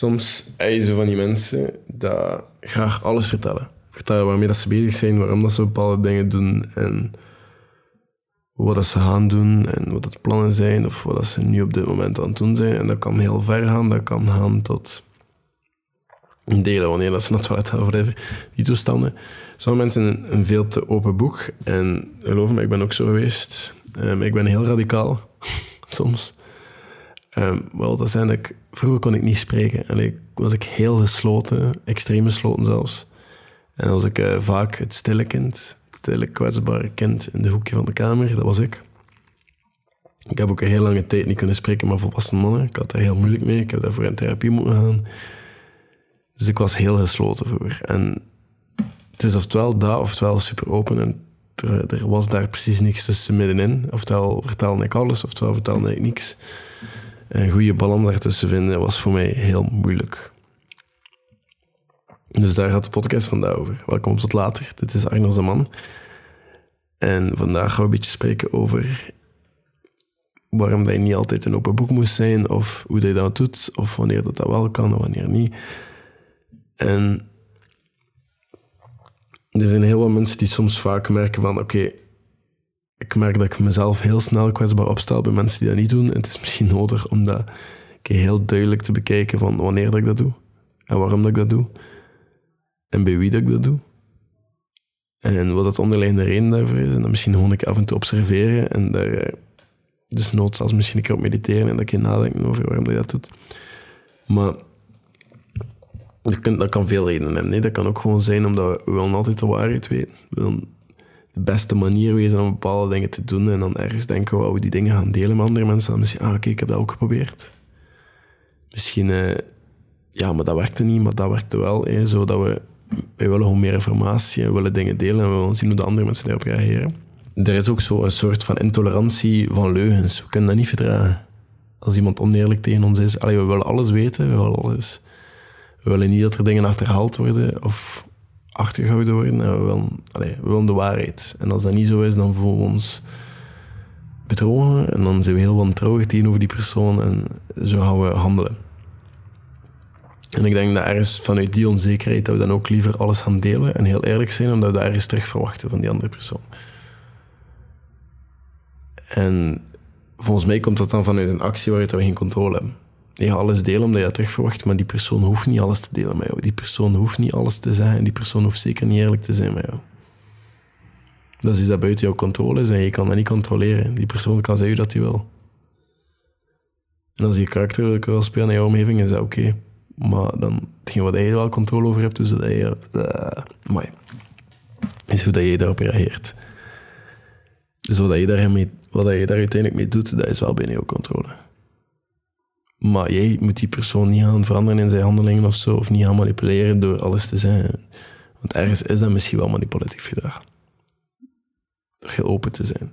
soms zo van die mensen dat graag alles vertellen. Vertellen waarmee dat ze bezig zijn, waarom dat ze bepaalde dingen doen en wat dat ze gaan doen en wat het plannen zijn of wat dat ze nu op dit moment aan het doen zijn. En dat kan heel ver gaan, dat kan gaan tot delen wanneer dat ze naar het toilet gaan. Die toestanden. Sommige mensen een, een veel te open boek. En geloof me, ik ben ook zo geweest. Um, ik ben heel radicaal, soms. Um, wel, dat zijn ik... Vroeger kon ik niet spreken. En was ik heel gesloten, extreem gesloten zelfs. En dan was ik uh, vaak het stille kind, het stille kwetsbare kind in de hoekje van de kamer. Dat was ik. Ik heb ook een heel lange tijd niet kunnen spreken met volwassen mannen. Ik had daar heel moeilijk mee. Ik heb daarvoor in therapie moeten gaan. Dus ik was heel gesloten voor. En het is oftewel dat, oftewel super open. En er, er was daar precies niks tussen middenin. Oftewel vertelde ik alles, oftewel vertelde ik niks. Een goede balans daartussen vinden was voor mij heel moeilijk. Dus daar gaat de podcast vandaag over. Welkom tot later. Dit is Arno Zaman. En vandaag gaan we een beetje spreken over waarom dat niet altijd een open boek moest zijn, of hoe je dat doet, of wanneer dat, dat wel kan en wanneer niet. En er zijn heel veel mensen die soms vaak merken van oké, ik merk dat ik mezelf heel snel kwetsbaar opstel bij mensen die dat niet doen. En het is misschien nodig om dat heel duidelijk te bekijken van wanneer dat ik dat doe. En waarom dat ik dat doe. En bij wie dat ik dat doe. En wat het onderliggende reden daarvoor is. En dan misschien gewoon ik af en toe observeren. En daar eh, dus nood zelfs misschien een keer op mediteren. En dat je nadenken over waarom dat je dat doet. Maar dat kan, veel redenen hebben. Nee? Dat kan ook gewoon zijn omdat we willen altijd de waarheid weten. We de beste manier weten om bepaalde dingen te doen. En dan ergens denken we, we die dingen gaan delen met andere mensen. Dan misschien, ah oké, ik heb dat ook geprobeerd. Misschien, eh, ja, maar dat werkte niet, maar dat werkte wel. Hè? Zodat we, wij willen gewoon meer informatie en willen dingen delen. En we willen zien hoe de andere mensen daarop reageren. Er is ook zo een soort van intolerantie van leugens. We kunnen dat niet verdragen. Als iemand oneerlijk tegen ons is, allee, we willen alles weten, we willen alles we willen niet dat er dingen achterhaald worden of achtergehouden worden. En we, willen, we willen de waarheid. En als dat niet zo is, dan voelen we ons bedrogen. En dan zijn we heel wantrouwig tegenover die persoon. En zo gaan we handelen. En ik denk dat ergens vanuit die onzekerheid dat we dan ook liever alles gaan delen en heel eerlijk zijn, omdat we dat ergens terug verwachten van die andere persoon. En volgens mij komt dat dan vanuit een actie waaruit we geen controle hebben je alles delen omdat je het terug verwacht, maar die persoon hoeft niet alles te delen met jou. Die persoon hoeft niet alles te zeggen en die persoon hoeft zeker niet eerlijk te zijn met jou. Dat is iets dat buiten jouw controle is en je kan dat niet controleren. Die persoon kan zeggen dat hij wil. En als je karakter wil spelen in jouw omgeving, is dat oké. Maar dan, hetgeen wat je wel controle over hebt, dus dat je... Uh, is hoe dat je daarop reageert. Dus wat je, wat je daar uiteindelijk mee doet, dat is wel binnen jouw controle. Maar jij moet die persoon niet gaan veranderen in zijn handelingen of zo, of niet gaan manipuleren door alles te zeggen. Want ergens is dat misschien wel manipulatief gedrag. Door heel open te zijn.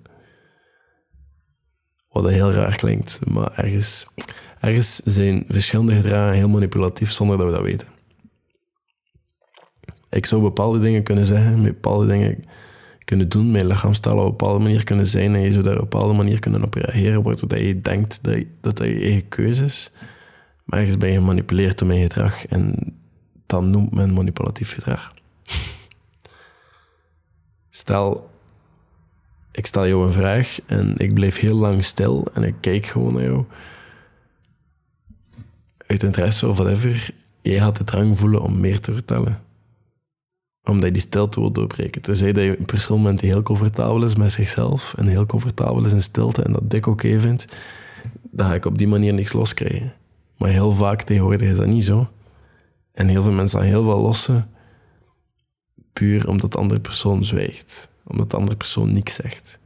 Wat heel raar klinkt, maar ergens, ergens zijn verschillende gedragen heel manipulatief zonder dat we dat weten. Ik zou bepaalde dingen kunnen zeggen, bepaalde dingen kunnen doen, mijn lichaamstaal op een bepaalde manier kunnen zijn en je zou daar op een bepaalde manier kunnen op reageren, waardoor je denkt dat, dat dat je eigen keuze is. Maar ergens ben je gemanipuleerd door mijn gedrag en dan noemt men manipulatief gedrag. Stel, ik stel jou een vraag en ik blijf heel lang stil en ik kijk gewoon naar jou. Uit interesse of whatever, jij gaat de drang voelen om meer te vertellen omdat je die stilte wil doorbreken. Tenzij dat je een persoon die heel comfortabel is met zichzelf en heel comfortabel is in stilte en dat dik oké vindt, dan ga ik op die manier niks loskrijgen. Maar heel vaak tegenwoordig is dat niet zo. En heel veel mensen gaan heel veel lossen, puur omdat de andere persoon zwijgt. Omdat de andere persoon niks zegt.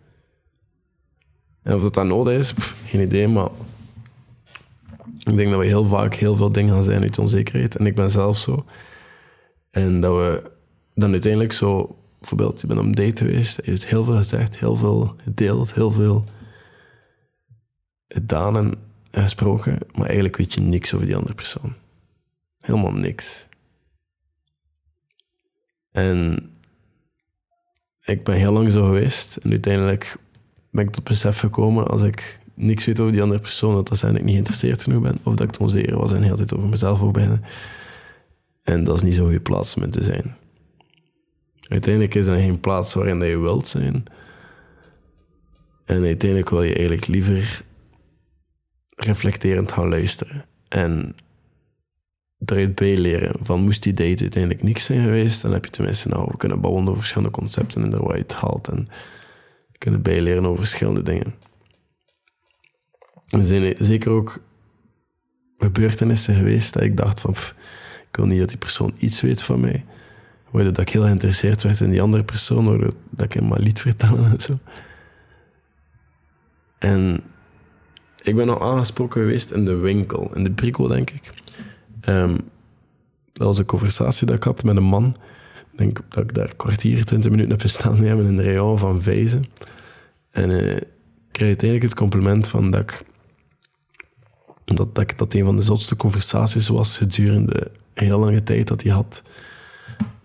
En of dat dan nodig is, geen idee, maar ik denk dat we heel vaak heel veel dingen gaan zijn uit onzekerheid. En ik ben zelf zo. En dat we dan uiteindelijk zo, bijvoorbeeld, je bent op een date geweest, je hebt heel veel gezegd, heel veel gedeeld, heel veel gedaan en gesproken, maar eigenlijk weet je niks over die andere persoon. Helemaal niks. En ik ben heel lang zo geweest en uiteindelijk ben ik tot besef gekomen als ik niks weet over die andere persoon, dat dat ik niet geïnteresseerd genoeg ben, of dat ik te onzeker was en de hele tijd over mezelf wil beginnen. En dat is niet zo'n goede plaats om in te zijn. Uiteindelijk is dat geen plaats waarin dat je wilt zijn. En uiteindelijk wil je eigenlijk liever reflecterend gaan luisteren. En eruit bijleren van moest die date uiteindelijk niks zijn geweest, dan heb je tenminste nou kunnen babbelen over verschillende concepten en er wat je het haalt en kunnen bijleren over verschillende dingen. Er zijn zeker ook gebeurtenissen geweest dat ik dacht van ik wil niet dat die persoon iets weet van mij. Waardoor dat ik heel geïnteresseerd werd in die andere persoon, waardoor dat ik hem maar liet vertellen en zo. En ik ben al aangesproken geweest in de winkel, in de Brico, denk ik. Um, dat was een conversatie dat ik had met een man. Ik denk dat ik daar kwartier, twintig minuten heb gestaan nemen in een rayon van vijzen. En uh, ik kreeg uiteindelijk het compliment van dat ik, dat, dat, dat een van de zotste conversaties was gedurende een heel lange tijd dat hij had.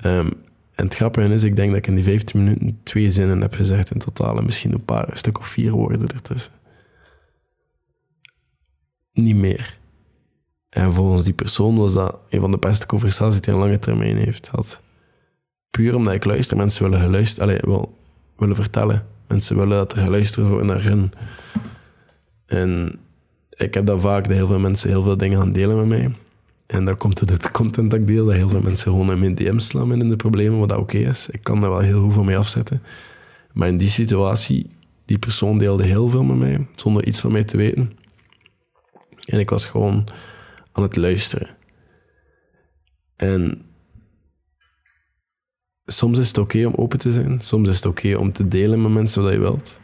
Um, en het grappige is, ik denk dat ik in die 15 minuten twee zinnen heb gezegd in totaal. En misschien een paar, stuk of vier woorden ertussen. Niet meer. En volgens die persoon was dat een van de beste conversaties die een lange termijn heeft gehad. Puur omdat ik luister, mensen willen allez, willen vertellen. Mensen willen dat er geluisterd wordt naar hen. En ik heb dat vaak, dat heel veel mensen heel veel dingen gaan delen met mij. En dat komt uit het content dat ik deel, dat heel veel mensen gewoon in mijn DM slaan in de problemen, wat dat oké is. Ik kan daar wel heel van mee afzetten. Maar in die situatie, die persoon deelde heel veel met mij, zonder iets van mij te weten. En ik was gewoon aan het luisteren. En soms is het oké om open te zijn. Soms is het oké om te delen met mensen wat je wilt.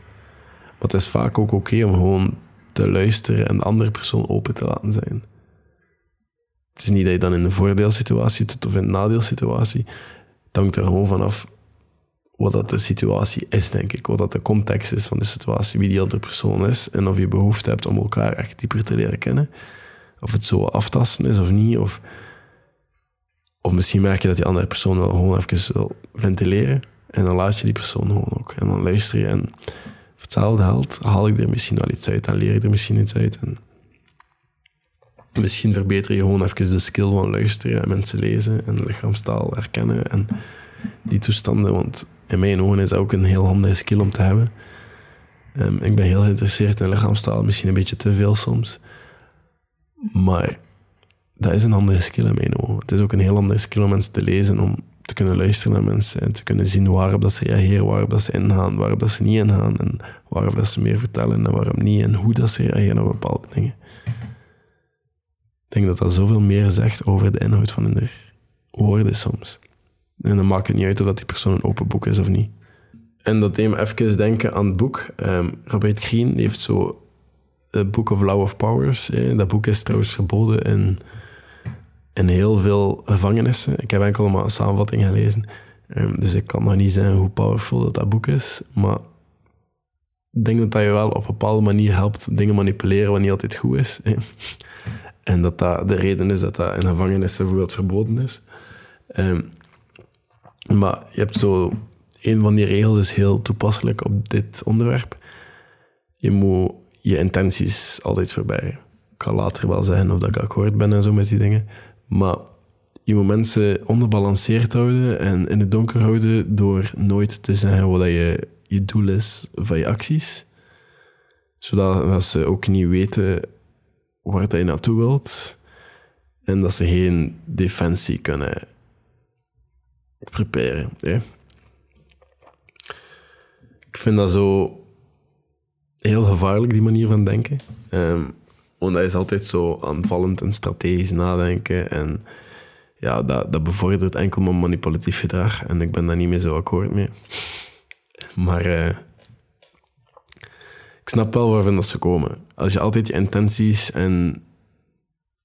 Maar het is vaak ook oké om gewoon te luisteren en de andere persoon open te laten zijn. Het is niet dat je dan in een voordeelsituatie zit of in een nadeelsituatie. Het hangt er gewoon vanaf wat dat de situatie is, denk ik. Wat dat de context is van de situatie, wie die andere persoon is. En of je behoefte hebt om elkaar echt dieper te leren kennen. Of het zo aftasten is of niet. Of, of misschien merk je dat die andere persoon wel gewoon even wil ventileren. En dan laat je die persoon gewoon ook. En dan luister je. En of hetzelfde haalt, haal ik er misschien wel iets uit. Dan leer ik er misschien iets uit. En misschien verbeter je gewoon even de skill van luisteren en mensen lezen en lichaamstaal herkennen en die toestanden. Want in mijn ogen is dat ook een heel handige skill om te hebben. Um, ik ben heel geïnteresseerd in lichaamstaal, misschien een beetje te veel soms. Maar dat is een andere skill in mijn ogen. Het is ook een heel andere skill om mensen te lezen, om te kunnen luisteren naar mensen en te kunnen zien waarop dat ze reageren, waarop dat ze ingaan, waarop dat ze niet ingaan en waarop dat ze meer vertellen en waarom niet en hoe dat ze reageren op bepaalde dingen. Denk dat dat zoveel meer zegt over de inhoud van hun woorden soms. En dan maakt het niet uit of dat die persoon een open boek is of niet. En dat deed even denken aan het boek. Um, Robert Greene heeft zo het Book of Law of Powers. Dat boek is trouwens verboden in, in heel veel gevangenissen. Ik heb enkel maar een samenvatting gelezen. Um, dus ik kan nog niet zeggen hoe powerful dat, dat boek is. Maar ik denk dat dat je wel op een bepaalde manier helpt dingen manipuleren wat niet altijd goed is. En dat dat de reden is dat dat in gevangenissen bijvoorbeeld verboden is. Um, maar je hebt zo... Een van die regels is heel toepasselijk op dit onderwerp. Je moet je intenties altijd verbergen. Ik ga later wel zeggen of dat ik akkoord ben en zo met die dingen. Maar je moet mensen onderbalanceerd houden en in het donker houden door nooit te zeggen wat je, je doel is van je acties. Zodat ze ook niet weten waar je naartoe wilt. En dat ze geen defensie kunnen preparen. Ik vind dat zo heel gevaarlijk, die manier van denken. Um, want dat is altijd zo aanvallend en strategisch nadenken. En ja, dat, dat bevordert enkel mijn manipulatief gedrag. En ik ben daar niet meer zo akkoord mee. Maar uh, ik snap wel waarvan dat ze komen. Als je altijd je intenties en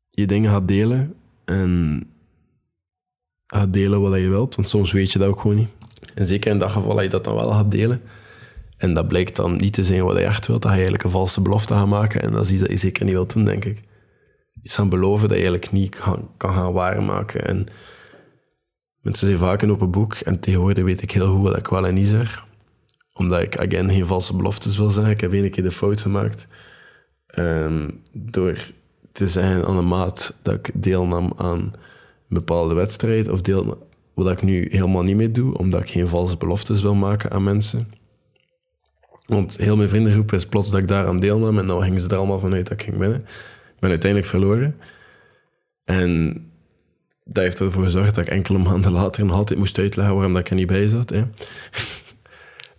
je dingen gaat delen en gaat delen wat je wilt, want soms weet je dat ook gewoon niet. En zeker in dat geval dat je dat dan wel gaat delen en dat blijkt dan niet te zijn wat je echt wilt, ga je eigenlijk een valse belofte gaan maken en dat is iets dat je zeker niet wilt doen, denk ik. Iets gaan beloven dat je eigenlijk niet kan, kan gaan waarmaken. En mensen zijn vaak een open boek en tegenwoordig weet ik heel goed wat ik wel en niet zeg omdat ik, again, geen valse beloftes wil zeggen. Ik heb één keer de fout gemaakt. Ehm, door te zeggen aan de maat dat ik deelnam aan een bepaalde wedstrijd, of deel, wat ik nu helemaal niet meer doe, omdat ik geen valse beloftes wil maken aan mensen. Want heel mijn vriendengroep is plots dat ik daaraan deelnam en nou gingen ze er allemaal vanuit dat ik ging winnen. Ik ben uiteindelijk verloren. En dat heeft ervoor gezorgd dat ik enkele maanden later nog altijd moest uitleggen waarom ik er niet bij zat. Hè.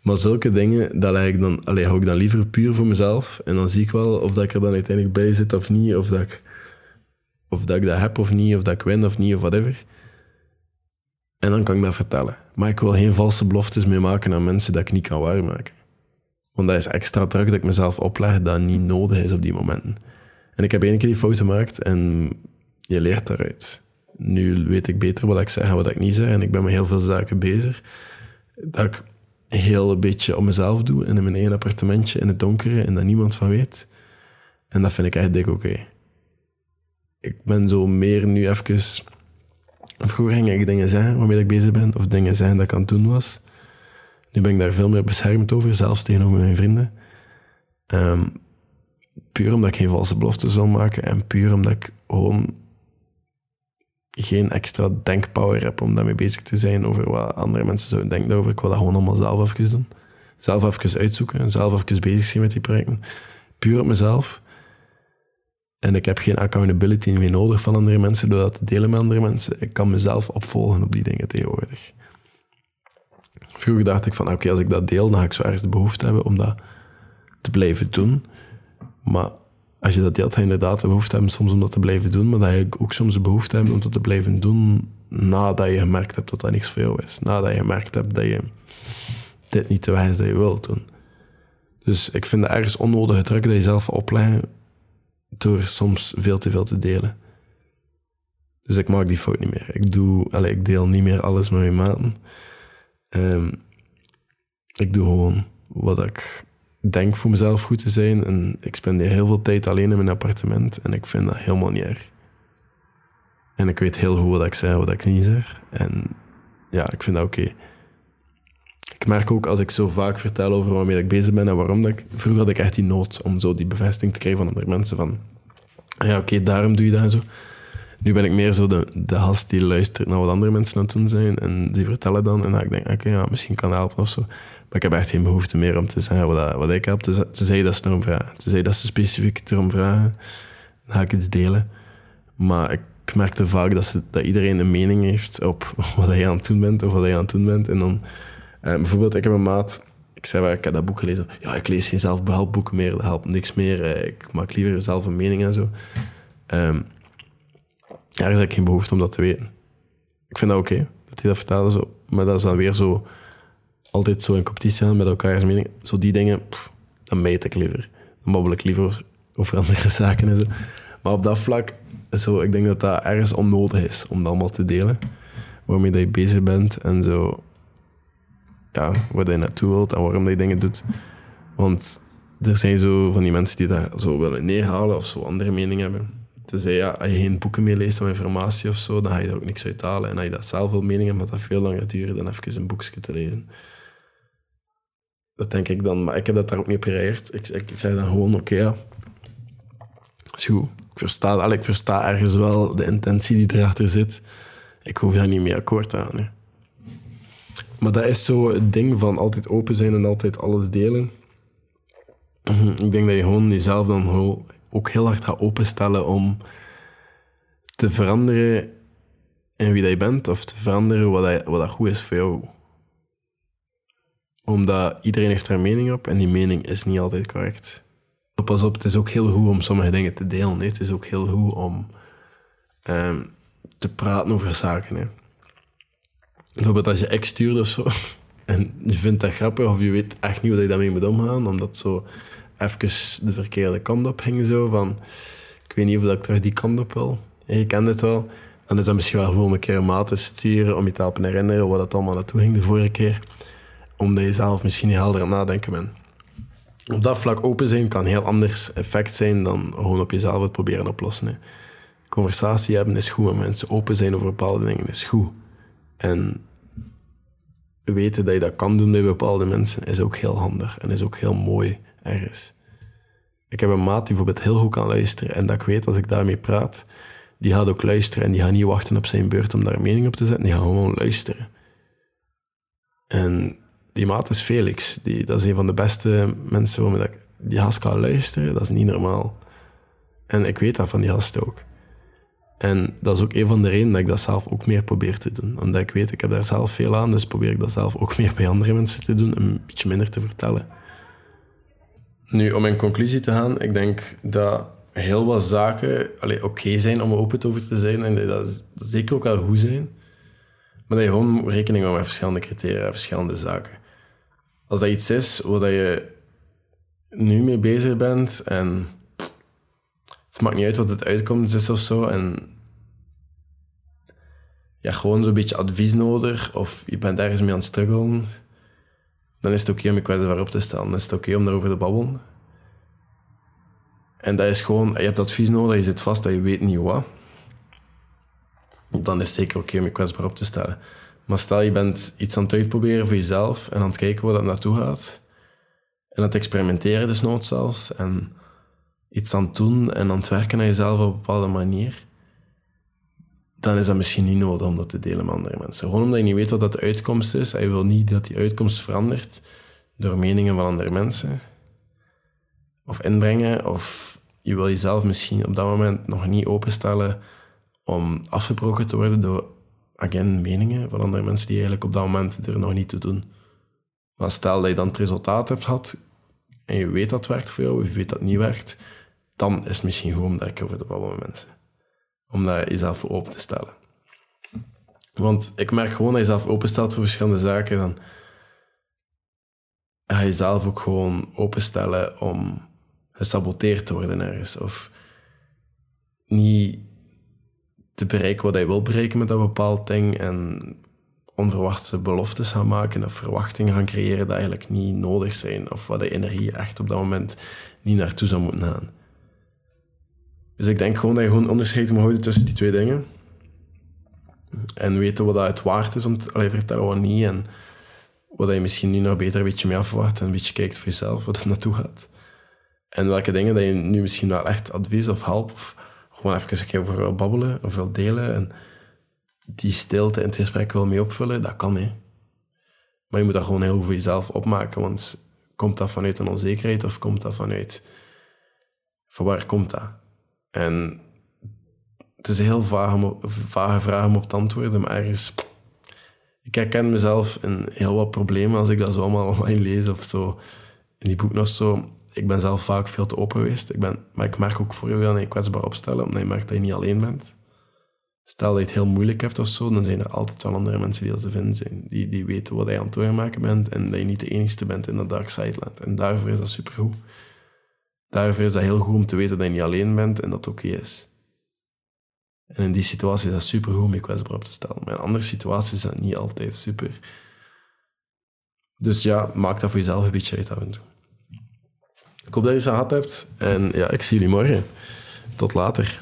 Maar zulke dingen, dat ik dan, allee, hou ik dan liever puur voor mezelf. En dan zie ik wel of dat ik er dan uiteindelijk bij zit of niet. Of dat ik, of dat, ik dat heb of niet. Of dat ik win of niet, of whatever. En dan kan ik dat vertellen. Maar ik wil geen valse beloftes meer maken aan mensen dat ik niet kan waarmaken. Want dat is extra druk dat ik mezelf opleg dat niet nodig is op die momenten. En ik heb één keer die fout gemaakt en je leert daaruit. Nu weet ik beter wat ik zeg en wat ik niet zeg. En ik ben met heel veel zaken bezig. Dat ik heel een beetje op mezelf doe in mijn eigen appartementje in het donkere en dat niemand van weet. En dat vind ik echt dik oké. Ik ben zo meer nu even... Vroeger ging ik dingen zeggen waarmee ik bezig ben, of dingen zeggen dat ik aan het doen was. Nu ben ik daar veel meer beschermd over, zelfs tegenover mijn vrienden. Ehm, puur omdat ik geen valse beloftes wil maken en puur omdat ik gewoon geen extra denkpower heb om daarmee bezig te zijn over wat andere mensen zouden denken over. Ik wil dat gewoon allemaal zelf even doen. Zelf even uitzoeken en zelf even bezig zijn met die projecten. Puur op mezelf. En ik heb geen accountability meer nodig van andere mensen door dat te delen met andere mensen. Ik kan mezelf opvolgen op die dingen tegenwoordig. Vroeger dacht ik van, oké, als ik dat deel, dan ga ik zo ergens de behoefte hebben om dat te blijven doen. Maar als je dat deelt, je inderdaad de behoefte hebben soms om dat te blijven doen, maar dat je ook soms de behoefte hebt om dat te blijven doen nadat je gemerkt hebt dat dat niks voor jou is. Nadat je gemerkt hebt dat je dit niet de wijze dat je wilt doen. Dus ik vind het ergens onnodige druk dat je zelf opleggen door soms veel te veel te delen. Dus ik maak die fout niet meer. Ik, doe, allez, ik deel niet meer alles met mijn maten. Um, ik doe gewoon wat ik denk voor mezelf goed te zijn. En ik spendeer heel veel tijd alleen in mijn appartement. En ik vind dat helemaal niet erg. En ik weet heel goed wat ik zeg wat ik niet zeg. En ja, ik vind dat oké. Ik merk ook als ik zo vaak vertel over waarmee ik bezig ben en waarom dat ik... Vroeger had ik echt die nood om zo die bevestiging te krijgen van andere mensen van... Ja, oké, daarom doe je dat en zo. Nu ben ik meer zo de, de gast die luistert naar wat andere mensen aan het doen zijn en die vertellen dan. En dan ik denk oké, ja, misschien kan helpen of zo. Maar ik heb echt geen behoefte meer om te zeggen wat, ik heb. Te, zeggen dat ze erom vragen. Te zeggen dat ze specifiek erom vragen. Dan ga ik iets delen. Maar ik merkte vaak dat, ze, dat iedereen een mening heeft op wat je aan het doen bent of wat je aan het doen bent. En dan, eh, bijvoorbeeld, ik heb een maat. Ik zei, ik heb dat boek gelezen. Ja, ik lees geen zelfbehelpboeken meer. Dat helpt niks meer. Eh, ik maak liever zelf een mening en zo. Um, er is eigenlijk geen behoefte om dat te weten. Ik vind dat oké, dat hij dat vertelde. Zo. Maar dat is dan weer zo... Altijd zo in competitie aan met elkaars mening. Zo die dingen, pff, dan meet ik liever. Dan babbel ik liever over andere zaken en zo. Maar op dat vlak, zo, ik denk dat dat ergens onnodig is om dat allemaal te delen. Waarmee dat je bezig bent en zo... Ja, waar je naartoe wilt en waarom dat je dingen doet. Want er zijn zo van die mensen die daar zo willen neerhalen of zo andere meningen hebben. Tenzij ja, als je geen boeken meer leest of informatie of zo, dan ga je daar ook niks uit halen. En als je dat zelf wil meningen, maar dat veel langer duren dan even een boekje te lezen. Dat denk ik dan, maar ik heb dat daar ook niet op. Ik, ik, zei dan gewoon, oké, ja, is goed. Ik versta, ik versta ergens wel de intentie die erachter zit. Ik hoef daar niet mee akkoord aan. Maar dat is zo het ding van altijd open zijn en altijd alles delen. Ik denk dat je gewoon jezelf dan ook heel hard gaat openstellen om te veranderen in wie dat bent of te veranderen wat, dat, wat dat goed is voor jou. Omdat iedereen heeft er mening op en die mening is niet altijd correct. Pas op, het is ook heel goed om sommige dingen te delen. Het is ook heel goed om ehm, te praten over zaken. Hè. Bijvoorbeeld als je ex stuurt of zo en je vindt dat grappig of je weet echt niet hoe je daarmee moet omgaan, omdat zo even de verkeerde kant op ging. Zo, van, ik weet niet of ik terug die kant op wil. je kent het wel. Dan is dat misschien wel gewoon een keer een maat te sturen om je te helpen herinneren wat het allemaal naartoe ging de vorige keer. Omdat je zelf misschien niet helder aan het nadenken bent. Op dat vlak open zijn kan heel anders effect zijn dan gewoon op jezelf het proberen oplossen. Conversatie hebben is goed, en mensen open zijn over bepaalde dingen is goed. En weten dat je dat kan doen bij bepaalde mensen is ook heel handig en is ook heel mooi ergens. Ik heb een maat die bijvoorbeeld heel goed kan luisteren. En dat ik weet, als ik daarmee praat, die gaat ook luisteren. En die gaat niet wachten op zijn beurt om daar een mening op te zetten. Die gaat gewoon luisteren. En die maat is Felix. Die, dat is een van de beste mensen waarmee ik, die gast kan luisteren. Dat is niet normaal. En ik weet dat van die gast ook. En dat is ook een van de redenen dat ik dat zelf ook meer probeer te doen. Omdat ik weet, ik heb daar zelf veel aan, dus probeer ik dat zelf ook meer bij andere mensen te doen en een beetje minder te vertellen. Nu, om in conclusie te gaan, ik denk dat heel wat zaken oké zijn om open over te zijn en dat, dat zeker ook wel goed zijn. Maar dat je gewoon rekening houdt met verschillende criteria, verschillende zaken. Als dat iets is waar je nu mee bezig bent en het maakt niet uit wat het uitkomt is of zo. En ja, gewoon zo'n beetje advies nodig of je bent ergens mee aan het struggelen, dan is het oké om je kwetsbaar op te stellen. Dan is het oké om daarover te babbelen. En dat is gewoon, je hebt advies nodig, je zit vast dat je weet niet wat. Dan is het zeker oké om je kwetsbaar op te stellen. Maar stel je bent iets aan het uitproberen voor jezelf en aan het kijken waar dat naartoe gaat. En aan het experimenteren nood zelfs. En iets aan het doen en aan het werken aan jezelf op een bepaalde manier, dan is dat misschien niet nodig om dat te delen met andere mensen. Gewoon omdat je niet weet wat dat de uitkomst is en je wil niet dat die uitkomst verandert door meningen van andere mensen of inbrengen, of je wil jezelf misschien op dat moment nog niet openstellen om afgebroken te worden door, again, meningen van andere mensen die eigenlijk op dat moment er nog niet te doen. Maar stel dat je dan het resultaat hebt gehad en je weet dat het werkt voor jou, of je weet dat het niet werkt, dan is het misschien goed om daar over te met mensen. Om daar jezelf open te stellen. Want ik merk gewoon dat je jezelf openstelt voor verschillende zaken, dan ga je jezelf ook gewoon openstellen om gesaboteerd te worden ergens. Of niet te bereiken wat je wil bereiken met dat bepaald ding en onverwachte beloftes gaan maken of verwachtingen gaan creëren die eigenlijk niet nodig zijn of waar de energie echt op dat moment niet naartoe zou moeten gaan. Dus ik denk gewoon dat je gewoon onderscheid moet houden tussen die twee dingen. En weten wat dat het waard is om te allee, vertellen wat niet. En wat je misschien nu nog beter een beetje mee afwacht en een beetje kijkt voor jezelf wat het naartoe gaat. En welke dingen dat je nu misschien wel echt advies of help of gewoon even een over wil babbelen of wil delen. En die stilte in het gesprek wil mee opvullen, dat kan hè. Maar je moet dat gewoon heel goed voor jezelf opmaken, want komt dat vanuit een onzekerheid of komt dat vanuit... Van waar komt dat? En het is een heel vage, vage vraag om op te antwoorden, maar ergens... Ik herken mezelf in heel wat problemen als ik dat zo allemaal online lees of zo. In die boek nog zo. Ik ben zelf vaak veel te open geweest. Ik ben, maar ik merk ook voor jou dat je kwetsbaar opstellen, omdat je merkt dat je niet alleen bent. Stel dat je het heel moeilijk hebt of zo, dan zijn er altijd wel andere mensen die dat te vinden zijn. Die, die weten wat je aan het doormaken bent en dat je niet de enige bent in dat dark side land. En daarvoor is dat supergoed. Daarvoor is dat heel goed om te weten dat je niet alleen bent en dat het oké is. En in die situatie is dat super goed om je kwetsbaar op te stellen. Maar in andere situaties is dat niet altijd super. Dus ja, maak dat voor jezelf een beetje uit af en. Ik hoop dat je ze gehad hebt. En ja, ik zie jullie morgen. Tot later.